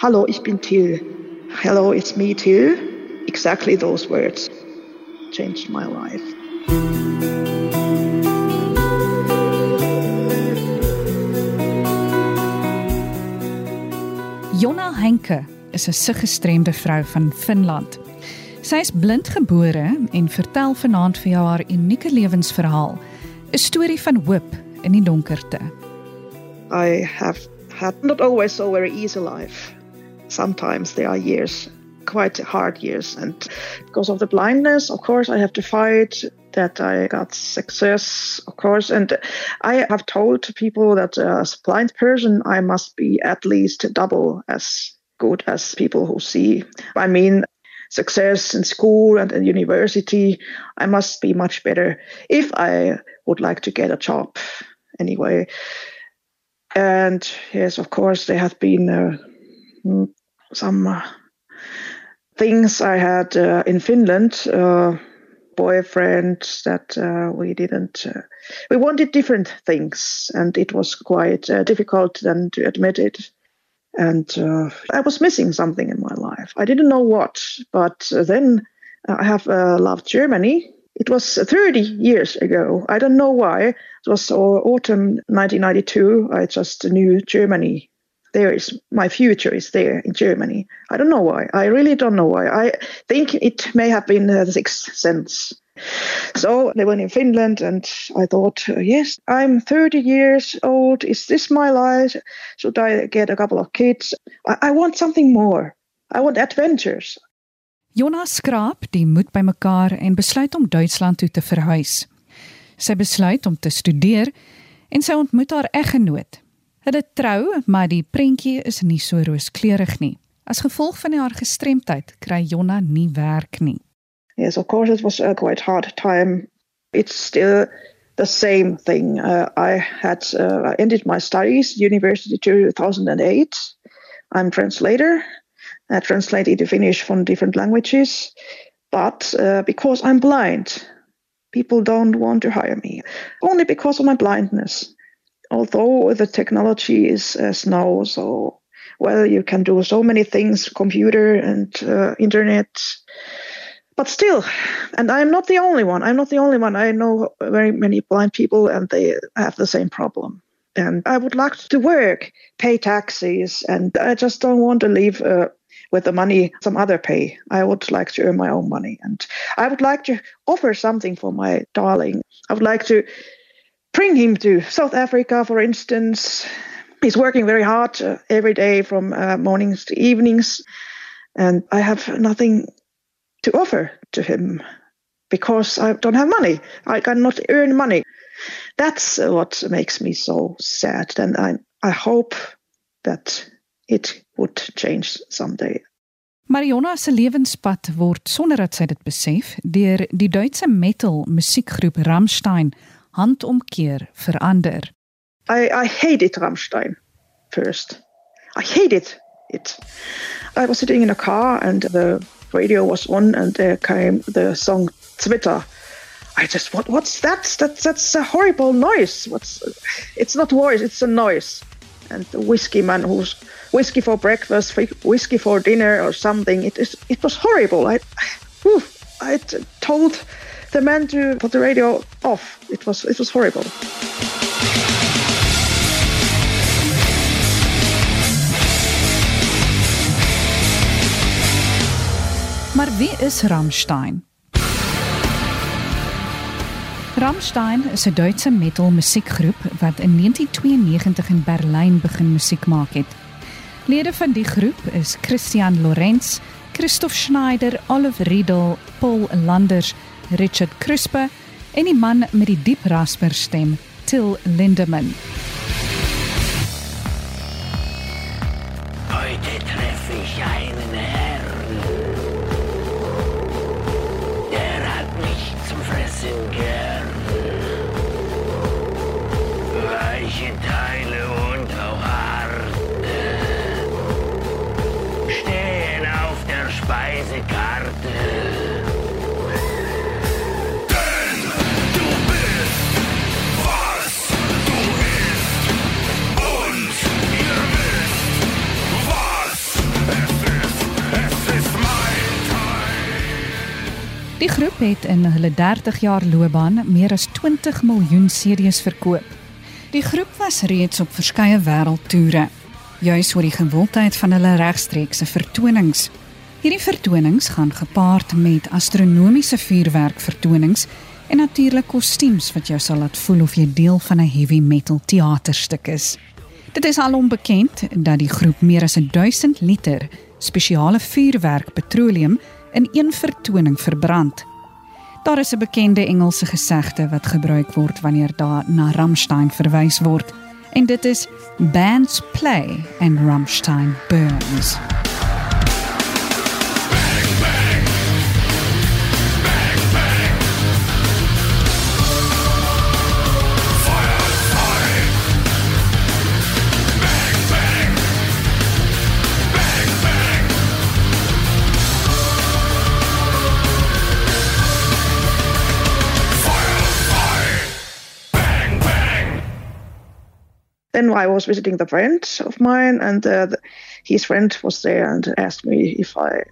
Hallo, ich bin Till. Hello, it's me, Till. Exactly those words changed my life. Jonna Henke is 'n siggestremde vrou van Finland. Sy is blindgebore en vertel vanaand vir jou haar unieke lewensverhaal, 'n storie van hoop in die donkerte. I have had not always so very easy life. Sometimes there are years, quite hard years, and because of the blindness, of course, I have to fight that I got success, of course. And I have told people that as a blind person, I must be at least double as good as people who see. I mean, success in school and in university, I must be much better if I would like to get a job anyway. And yes, of course, there have been uh, some uh, things I had uh, in Finland. Uh, boyfriend that uh, we didn't uh, we wanted different things and it was quite uh, difficult then to admit it. And i was missing something in my life. I didn't know what but then i have loved germany. It was 30 years ago. I don't know why. It was autumn 1992 i just knew germany there is my future is there in Germany. I don't know why. I really don't know why. I think it may have been uh, the sixth sense. So they went in Finland, and I thought, uh, yes, I'm 30 years old. Is this my life? Should I get a couple of kids? I, I want something more. I want adventures. Jonas skraap die moed bymekaar en besluit om Duitsland toe te verhuis. Sy besluit om te studeer en sy ontmoet haar eggenoot, Hulle trou, maar die prentjie is nie so rooskleurig nie. As gevolg van haar gestremdheid kry Jonna nie werk nie. Yes, of course it was a quite hard time. It's still the same thing. Uh, I had uh, ended my studies university 2008. I'm translator. I translated the Finnish from different languages, but uh, because I'm blind, people don't want to hire me. Only because of my blindness although the technology is as now so well, you can do so many things, computer and uh, internet. But still, and I'm not the only one. I'm not the only one. I know very many blind people, and they have the same problem. And I would like to work, pay taxes, and I just don't want to leave uh, with the money some other pay. I would like to earn my own money, and I would like to offer something for my darling. I would like to bring him to South Africa, for instance. He's working very hard uh, every day from uh, mornings to evenings, and I have nothing to offer to him because I don't have money. I cannot earn money. That's uh, what makes me so sad, and I I hope that it would change someday. Mariona se lewenspad word sonder dat sy dit besef deur die Duitse metal musiekgroep Rammstein handomkeer verander. I, I hated Rammstein first. I hated it. I was sitting in a car and the radio was on and there came the song Twitter. I just what what's that? That that's a horrible noise. What's it's not voice, it's a noise. And the whiskey man who's whiskey for breakfast, whiskey for dinner or something. It is it was horrible. I whew, I told the man to put the radio off. It was it was horrible. Maar wie is Rammstein? Rammstein is 'n Duitse metal musiekgroep wat in 1992 in Berlyn begin musiek maak het. Lede van die groep is Christian Lorenz, Christoph Schneider, Oliver Riedel, Paul Landers, Richard Crispe en die man met die diep rasper stem, Till Lindemann. Heute treffe ich einen Herrn. Der hat mich zum Fressen gern. Weiche Teile und auch harte stehen auf der Speisekarte. Die groep het in hulle 30 jaar loopbaan meer as 20 miljoen CD's verkoop. Die groep was reeds op verskeie wêreldtoere, juis oor die gewildheid van hulle regstreekse vertonings. Hierdie vertonings gaan gepaard met astronomiese vuurwerk vertonings en natuurlik kostuums wat jou sal laat voel of jy deel van 'n heavy metal teaterstuk is. Dit is al onbekend dat die groep meer as 1000 liter spesiale vuurwerk petroleum in een vertoning verbrand. Daar is 'n bekende Engelse gesegde wat gebruik word wanneer daar na Rammstein verwys word en dit is bands play and Rammstein burns. Then I was visiting the friend of mine, and uh, the, his friend was there and asked me if I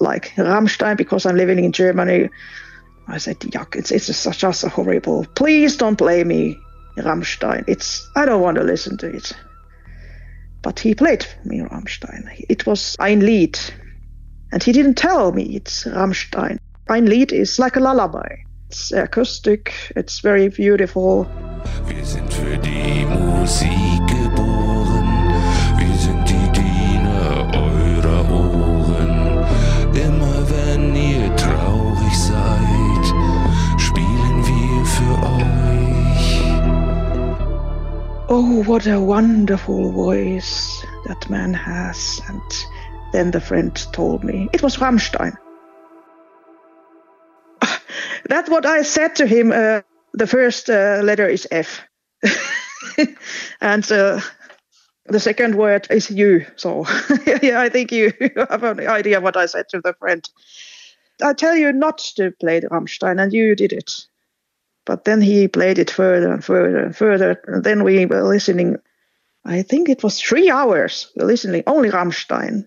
like Rammstein because I'm living in Germany. I said, "Yuck! It's it's just, a horrible. Please don't play me Rammstein. It's I don't want to listen to it." But he played me Rammstein. It was Ein Lied, and he didn't tell me it's Rammstein. Ein Lied is like a lullaby. It's acoustic. It's very beautiful. Oh, what a wonderful voice that man has. And then the friend told me it was Rammstein. That's what I said to him. Uh, the first uh, letter is F. and uh, the second word is you. So yeah, I think you have an idea what I said to the friend. I tell you not to play the Rammstein, and you did it. But then he played it further and further and further. And then we were listening, I think it was three hours, listening only Rammstein.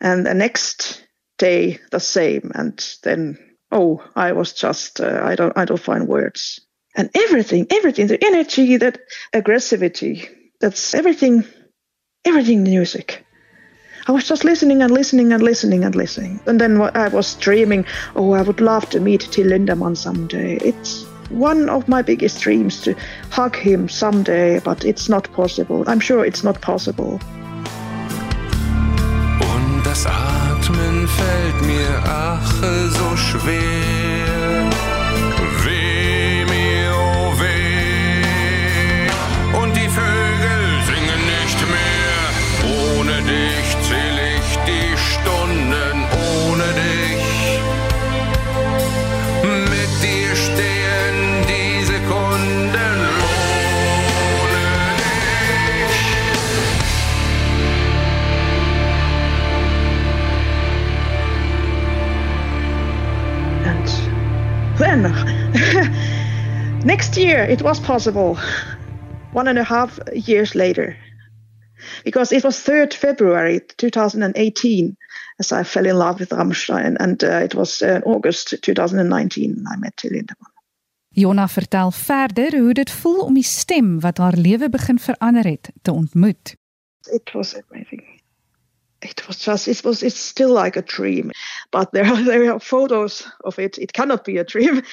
And the next day, the same. And then, oh, I was just, uh, I, don't, I don't find words and everything, everything, the energy, that aggressivity, that's everything, everything in music. I was just listening and listening and listening and listening. And then I was dreaming, oh, I would love to meet Till Lindemann someday. It's one of my biggest dreams to hug him someday, but it's not possible. I'm sure it's not possible. Und das Atmen fällt mir ach so schwer. Next year, it was possible. One and a half years later. Because it was 3rd February 2018 as I fell in love with Rammstein. And uh, it was uh, August 2019 I met Till Lindemann. Jonna vertel verder hoe dit voel om die stem wat haar lewe begin verander het te ontmoet. It was amazing. It was just, it was, it's still like a dream, but there are, there are photos of it. It cannot be a dream.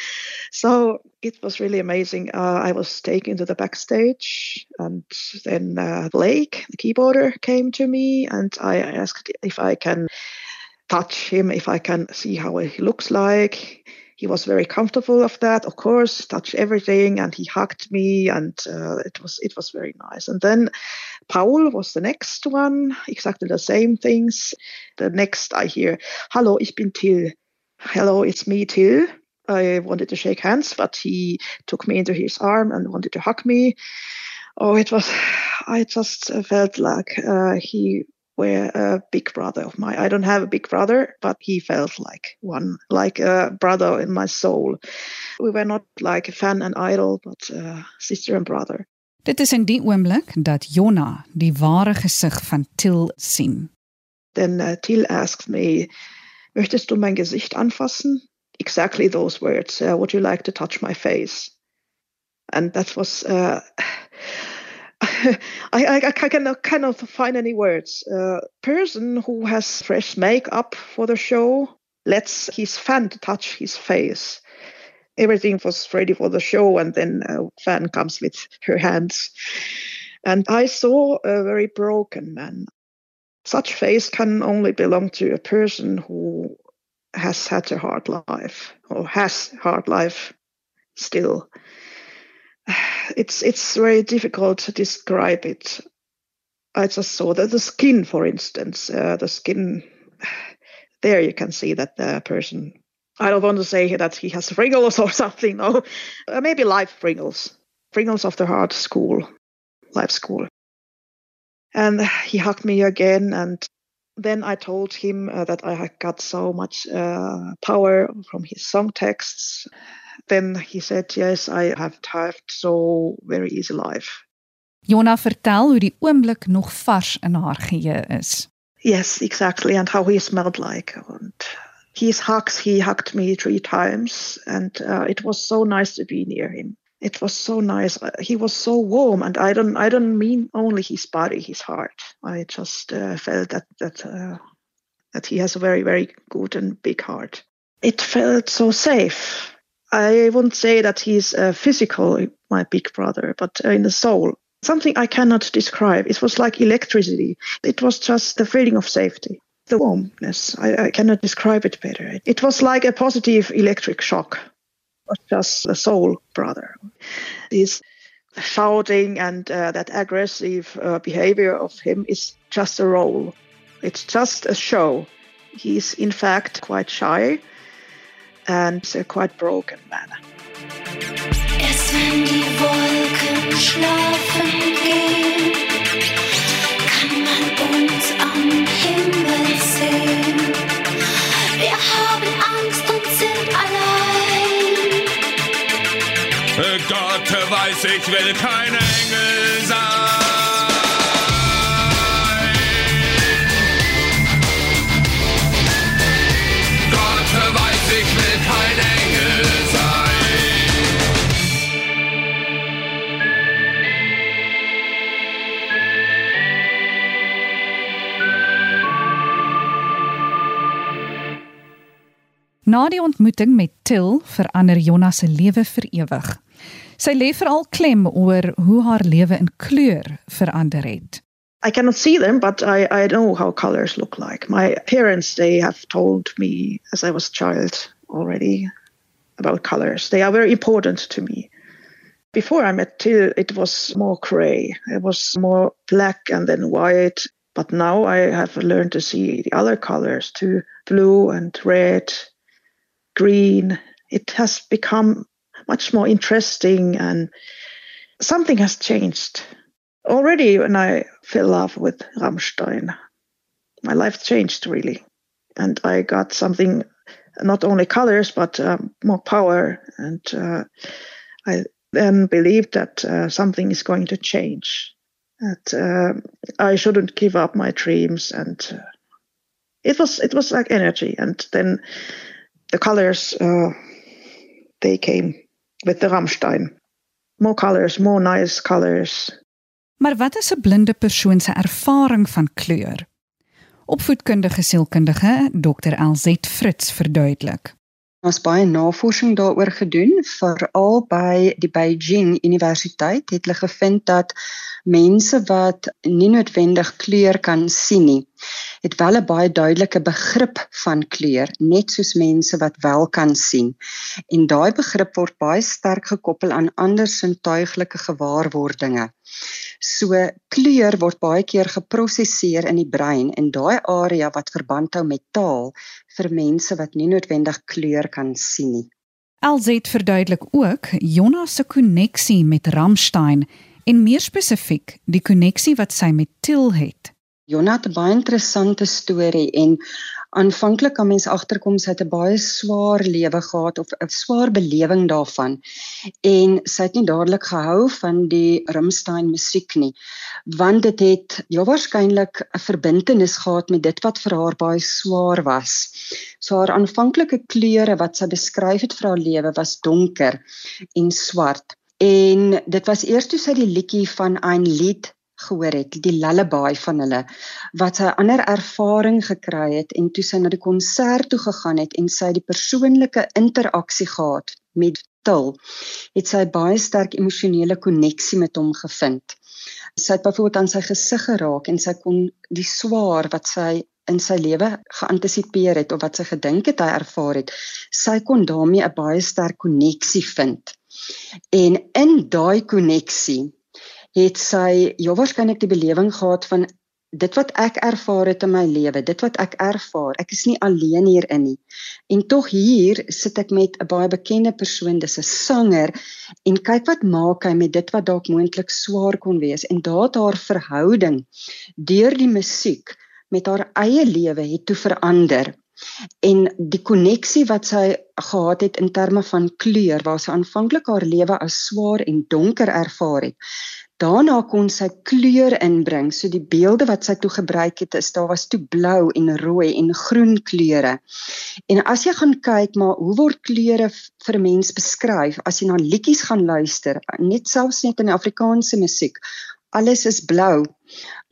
So it was really amazing. Uh, I was taken to the backstage and then uh, Flake, the keyboarder, came to me and I asked if I can touch him, if I can see how he looks like. He was very comfortable of that, of course, touched everything and he hugged me and uh, it was it was very nice. And then Paul was the next one, exactly the same things. The next I hear, Hello, ich bin Till. Hello, it's me, Till. I wanted to shake hands, but he took me into his arm and wanted to hug me. Oh, it was, I just felt like uh, he were a big brother of mine. I don't have a big brother, but he felt like one, like a brother in my soul. We were not like a fan and idol, but uh, sister and brother. Dit is in die oomblik dat Jonna die ware gesig van Till sien. Then uh, Till asked me, möchtest du mein Gesicht anfassen? exactly those words. Uh, would you like to touch my face? And that was. Uh, I, I, I cannot of find any words. A person who has fresh makeup for the show lets his fan touch his face. Everything was ready for the show, and then a fan comes with her hands. And I saw a very broken man. Such face can only belong to a person who has had a hard life or has hard life still. It's it's very difficult to describe it. I just saw that the skin, for instance, uh, the skin. There you can see that the person. I don't want to say that he has wrinkles or something. No, uh, maybe life wrinkles, wrinkles of the heart school, life school. And he hugged me again, and then I told him uh, that I had got so much uh, power from his song texts. Then he said, Yes, I have had so very easy life. Jonna vertel hoe die oomblik nog vars in haar geheue is. Yes, exactly. And how he smelled like. And his hugs, he hugged me three times. And uh, it was so nice to be near him. It was so nice. Uh, He was so warm, and I don't. I don't mean only his body, his heart. I just uh, felt that that uh, that he has a very, very good and big heart. It felt so safe. I wouldn't say that he's uh, physical, my big brother, but uh, in the soul. Something I cannot describe. It was like electricity. It was just the feeling of safety, the warmness. I, I cannot describe it better. It was like a positive electric shock, just the soul brother. His shouting and uh, that aggressive uh, behavior of him is just a role. It's just a show. He's in fact quite shy and a quite broken manner. Erst wenn die Wolken schlafen gehen, kann man uns am Himmel sehen. Wir haben Angst und sind allein. Gott weiß, ich will kein Engel Na die ontmoeting met Till verander Jonna se lewe vir ewig. Sy lê veral klem oor hoe haar lewe in kleur verander het. I cannot see them, but I, I know how colors look like. My parents, they have told me as I was a child already about colors. They are very important to me. Before I met Till, it was more gray. It was more black and then white. But now I have learned to see the other colors too blue and red, green. It has become much more interesting and something has changed. Already when I fell in love with Rammstein, my life changed really. And I got something, not only colors, but um, more power. And uh, I then believed that uh, something is going to change. That uh, I shouldn't give up my dreams. And uh, it was it was like energy. And then the colors, uh, they came with the Rammstein. More colors, more nice colors, Maar wat is 'n blinde persoon se ervaring van kleur? Opvoedkundige sielkundige Dr. LZ Fritz verduidelik. Ons baie navorsing daaroor gedoen, veral by die Beijing Universiteit het hulle gevind dat mense wat nie noodwendig kleur kan sien nie, het wel 'n baie duidelike begrip van kleur, net soos mense wat wel kan sien. En daai begrip word baie sterk gekoppel aan ander sintuiglike gewaarwordinge. So kleur word baie keer geprosesseer in die brein en daai area wat verband hou met taal vir mense wat nie noodwendig kleur kan sien nie. LZ verduidelik ook Jonna se koneksie met Rammstein en meer spesifiek die koneksie wat sy met Til het. Jonat 'n baie interessante storie en aanvanklik kan mens agterkom sy het 'n baie swaar lewe gehad of 'n swaar belewing daarvan. En sy het nie dadelik gehou van die Rammstein musiek nie, want dit het heel waarskynlik 'n verbintenis gehad met dit wat vir haar baie swaar was. So haar aanvanklike kleure wat sy beskryf het vir haar lewe was donker en swart. En dit was eers toe sy die liedjie van Ein Lied gehoor het, die lullaby van hulle wat 'n ander ervaring gekry het en toe sy na die konsert toe gegaan het en sy die persoonlike interaksie gehad met Til, het sy baie sterk emosionele koneksie met hom gevind. Sy het byvoorbeeld aan sy gesig geraak en sy kon die swaar wat sy in sy lewe geantisipeer het of wat sy gedink het hy ervaar het, sy kon daarmee 'n baie sterk koneksie vind. En in daai koneksie het sy ja waarskynlik die belewing gehad van dit wat ek ervaar het in my lewe, dit wat ek ervaar, ek is nie alleen hierin nie. En tog hier sit ek met 'n baie bekende persoon, dis 'n sanger en kyk wat maak hy met dit wat dalk moontlik swaar kon wees en daad haar verhouding deur die musiek met haar eie lewe het toe verander. En die koneksie wat sy gehad het in terme van kleur waar sy aanvanklik haar lewe as swaar en donker ervaar het, Daarna kon sy kleur inbring. So die beelde wat sy toe gebruik het, is daar was toe blou en rooi en groen kleure. En as jy gaan kyk maar hoe word kleure vir 'n mens beskryf as jy na liedjies gaan luister, net selfs net in Afrikaanse musiek, alles is blou.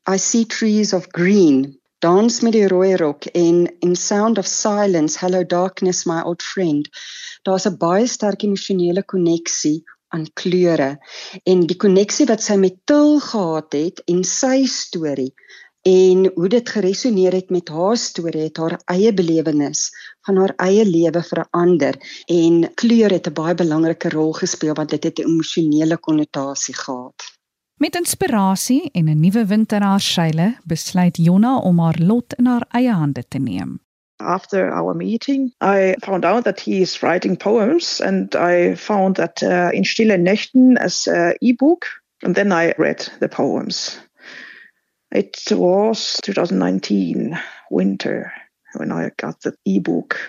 I see trees of green. Dans met die rooi rok en in sound of silence hello darkness my old friend. Daar's 'n baie sterk emosionele koneksie aan kleure en die koneksie wat sy met Til gehad het en sy storie en hoe dit geresoneer het met haar storie het haar eie belewenis van haar eie lewe verander en kleur het 'n baie belangrike rol gespeel want dit het 'n emosionele konnotasie gehad. Met inspirasie en 'n nuwe wind in haar seile, besluit Jonna om haar lot in haar eie hande te neem. after our meeting, I found out that he is writing poems, and I found that uh, in Stille Nächten as an ebook, and then I read the poems. It was 2019 winter when I got the ebook,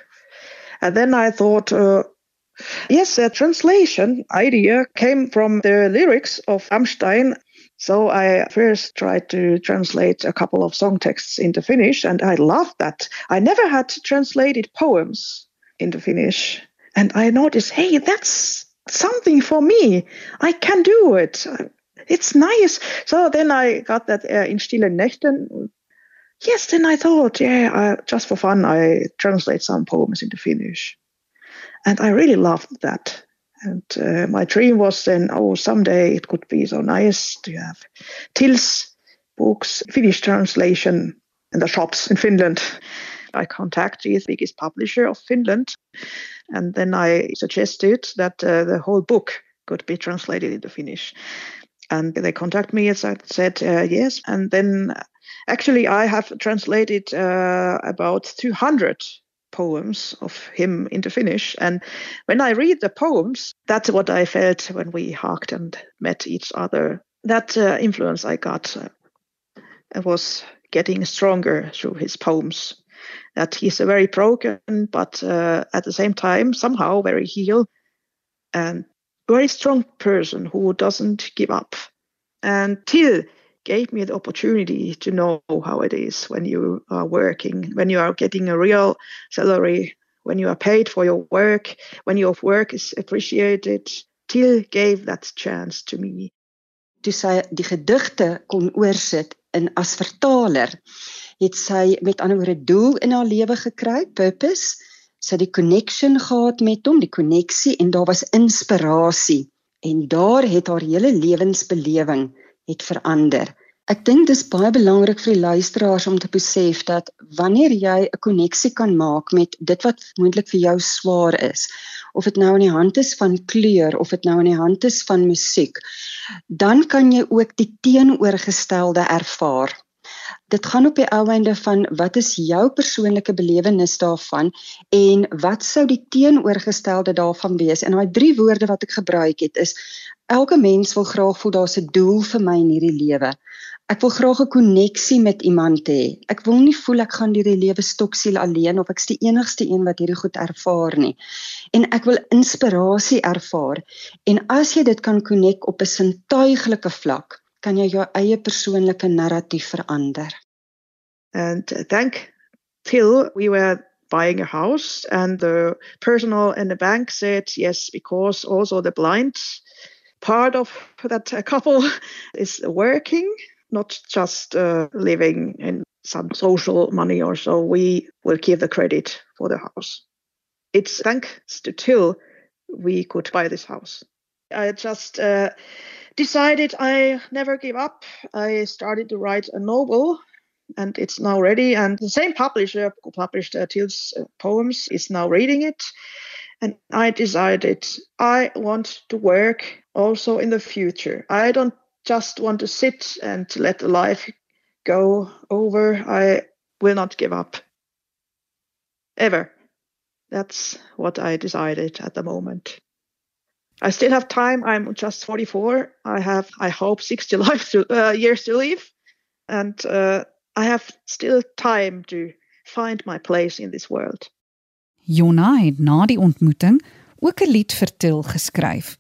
and then I thought. Uh, yes, the translation idea came from the lyrics of Amstein so I first tried to translate a couple of song texts into Finnish, and I loved that. I never had translated poems into Finnish, and I noticed, hey, that's something for me. I can do it. It's nice. So then I got that uh, in Stille Nächten. Yes, then I thought, yeah, I, just for fun, I translate some poems into Finnish. And I really loved that. And uh, my dream was then, oh, someday it could be so nice to have Till's books, Finnish translation in the shops in Finland. I contacted the biggest publisher of Finland, and then I suggested that uh, the whole book could be translated into Finnish. And they contacted me and I said uh, yes. And then actually, I have translated uh, about 200 poems of him into Finnish. And when I read the poems, that's what I felt when we hugged and met each other. That uh, influence I got uh, was getting stronger through his poems. That he's a very broken, but uh, at the same time, somehow very healed and very strong person who doesn't give up. Until gave me the opportunity to know how it is when you are working, when you are getting a real salary, when you are paid for your work, when your work is appreciated. Till gave that chance to me. Toe sy die gedigte kon oorsit in as vertaler, het sy met ander woorde doel in haar lewe gekry, purpose. Sy het die connection gehad met hom, die koneksie en daar was inspirasie en daar het haar hele lewensbelewing het verander. Ek dink dis baie belangrik vir die luisteraars om te besef dat wanneer jy 'n koneksie kan maak met dit wat moontlik vir jou swaar is, of dit nou in die hand is van kleur of dit nou in die hand is van musiek, dan kan jy ook die teenoorgestelde ervaar. Dit gaan op die ou einde van wat is jou persoonlike belewenis daarvan en wat sou die teenoorgestelde daarvan wees? En daai drie woorde wat ek gebruik het is elke mens wil graag voel daar's 'n doel vir my in hierdie lewe. Ek wil graag 'n koneksie met iemand hê. Ek wil nie voel ek gaan deur die lewe stoksiel alleen of ek's die enigste een wat hierdie goed ervaar nie. En ek wil inspirasie ervaar. En as jy dit kan konek op 'n sintuiglike vlak, kan jy jou eie persoonlike narratief verander. And thank till we were buying a house and the personal in the bank said yes because also the blind part of that couple is working not just uh, living in some social money or so. We will give the credit for the house. It's thanks to till we could buy this house. I just uh, decided i never give up i started to write a novel and it's now ready. And the same publisher who published uh, Till's uh, poems is now reading it. And I decided I want to work also in the future. I don't just want to sit and let the life go over. I will not give up. Ever. That's what I decided at the moment. I still have time. I'm just 44. I have, I hope, 60 life to, uh, years to live. And uh, I have still time to find my place in this world. Jonna het na die ontmoeting ook 'n lied vir Til geskryf.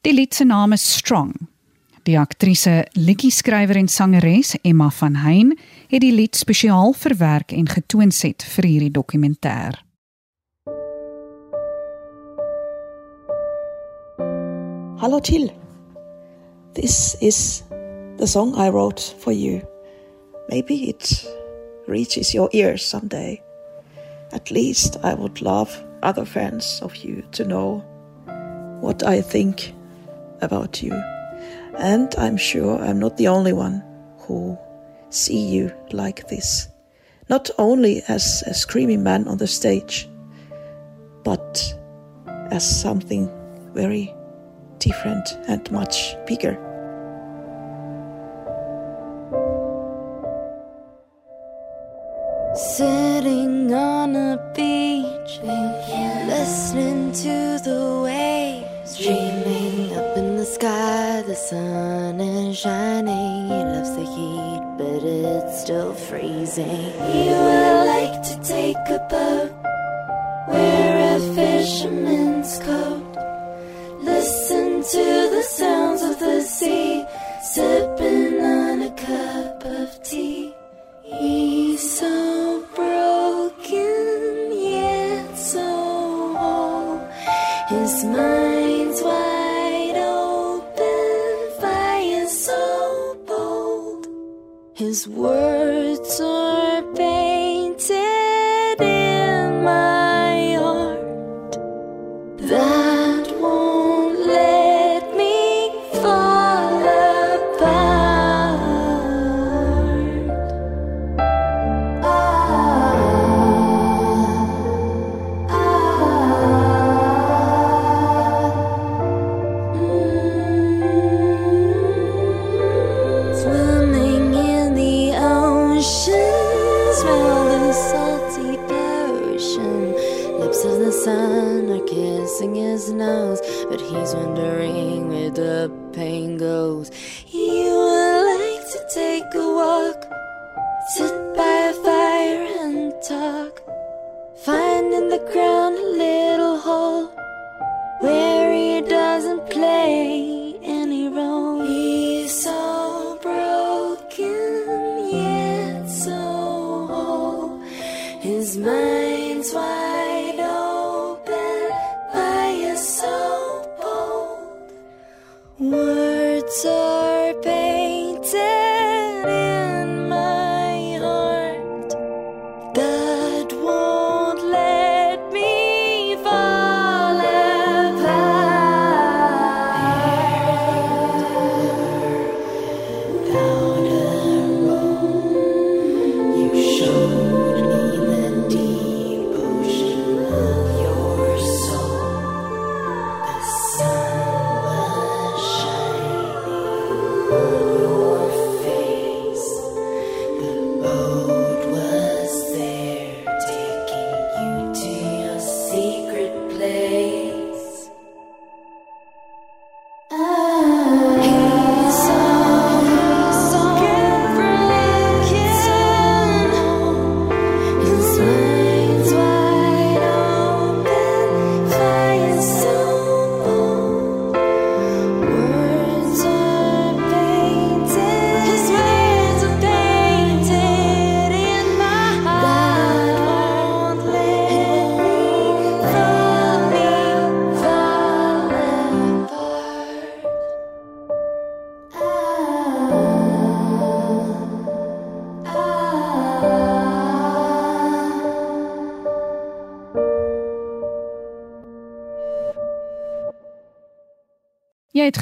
Die lied se naam is Strong. Die aktrise, liedjie-skrywer en sangeres Emma van Hein het die lied spesiaal verwerk en getoonset vir hierdie dokumentêr. Hallo Till. This is the song I wrote for you. Maybe it reaches your ears someday. At least I would love other fans of you to know what I think about you. And I'm sure I'm not the only one who see you like this. Not only as a screaming man on the stage, but as something very different and much bigger. Sitting on a beach, listening to the waves, dreaming up in the sky. The sun is shining. He loves the heat, but it's still freezing. He would like to take a boat, wear a fisherman's coat, listen to the sounds of the sea, sipping on a cup of tea. He's so broken, yet so whole. His mind's wide open, fire so bold. His words but he's Words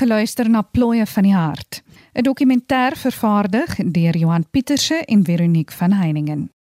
geluister na Plooie van die Hart, 'n dokumentêr vervaardig deur Johan Pieterse en Veronique van Heiningen.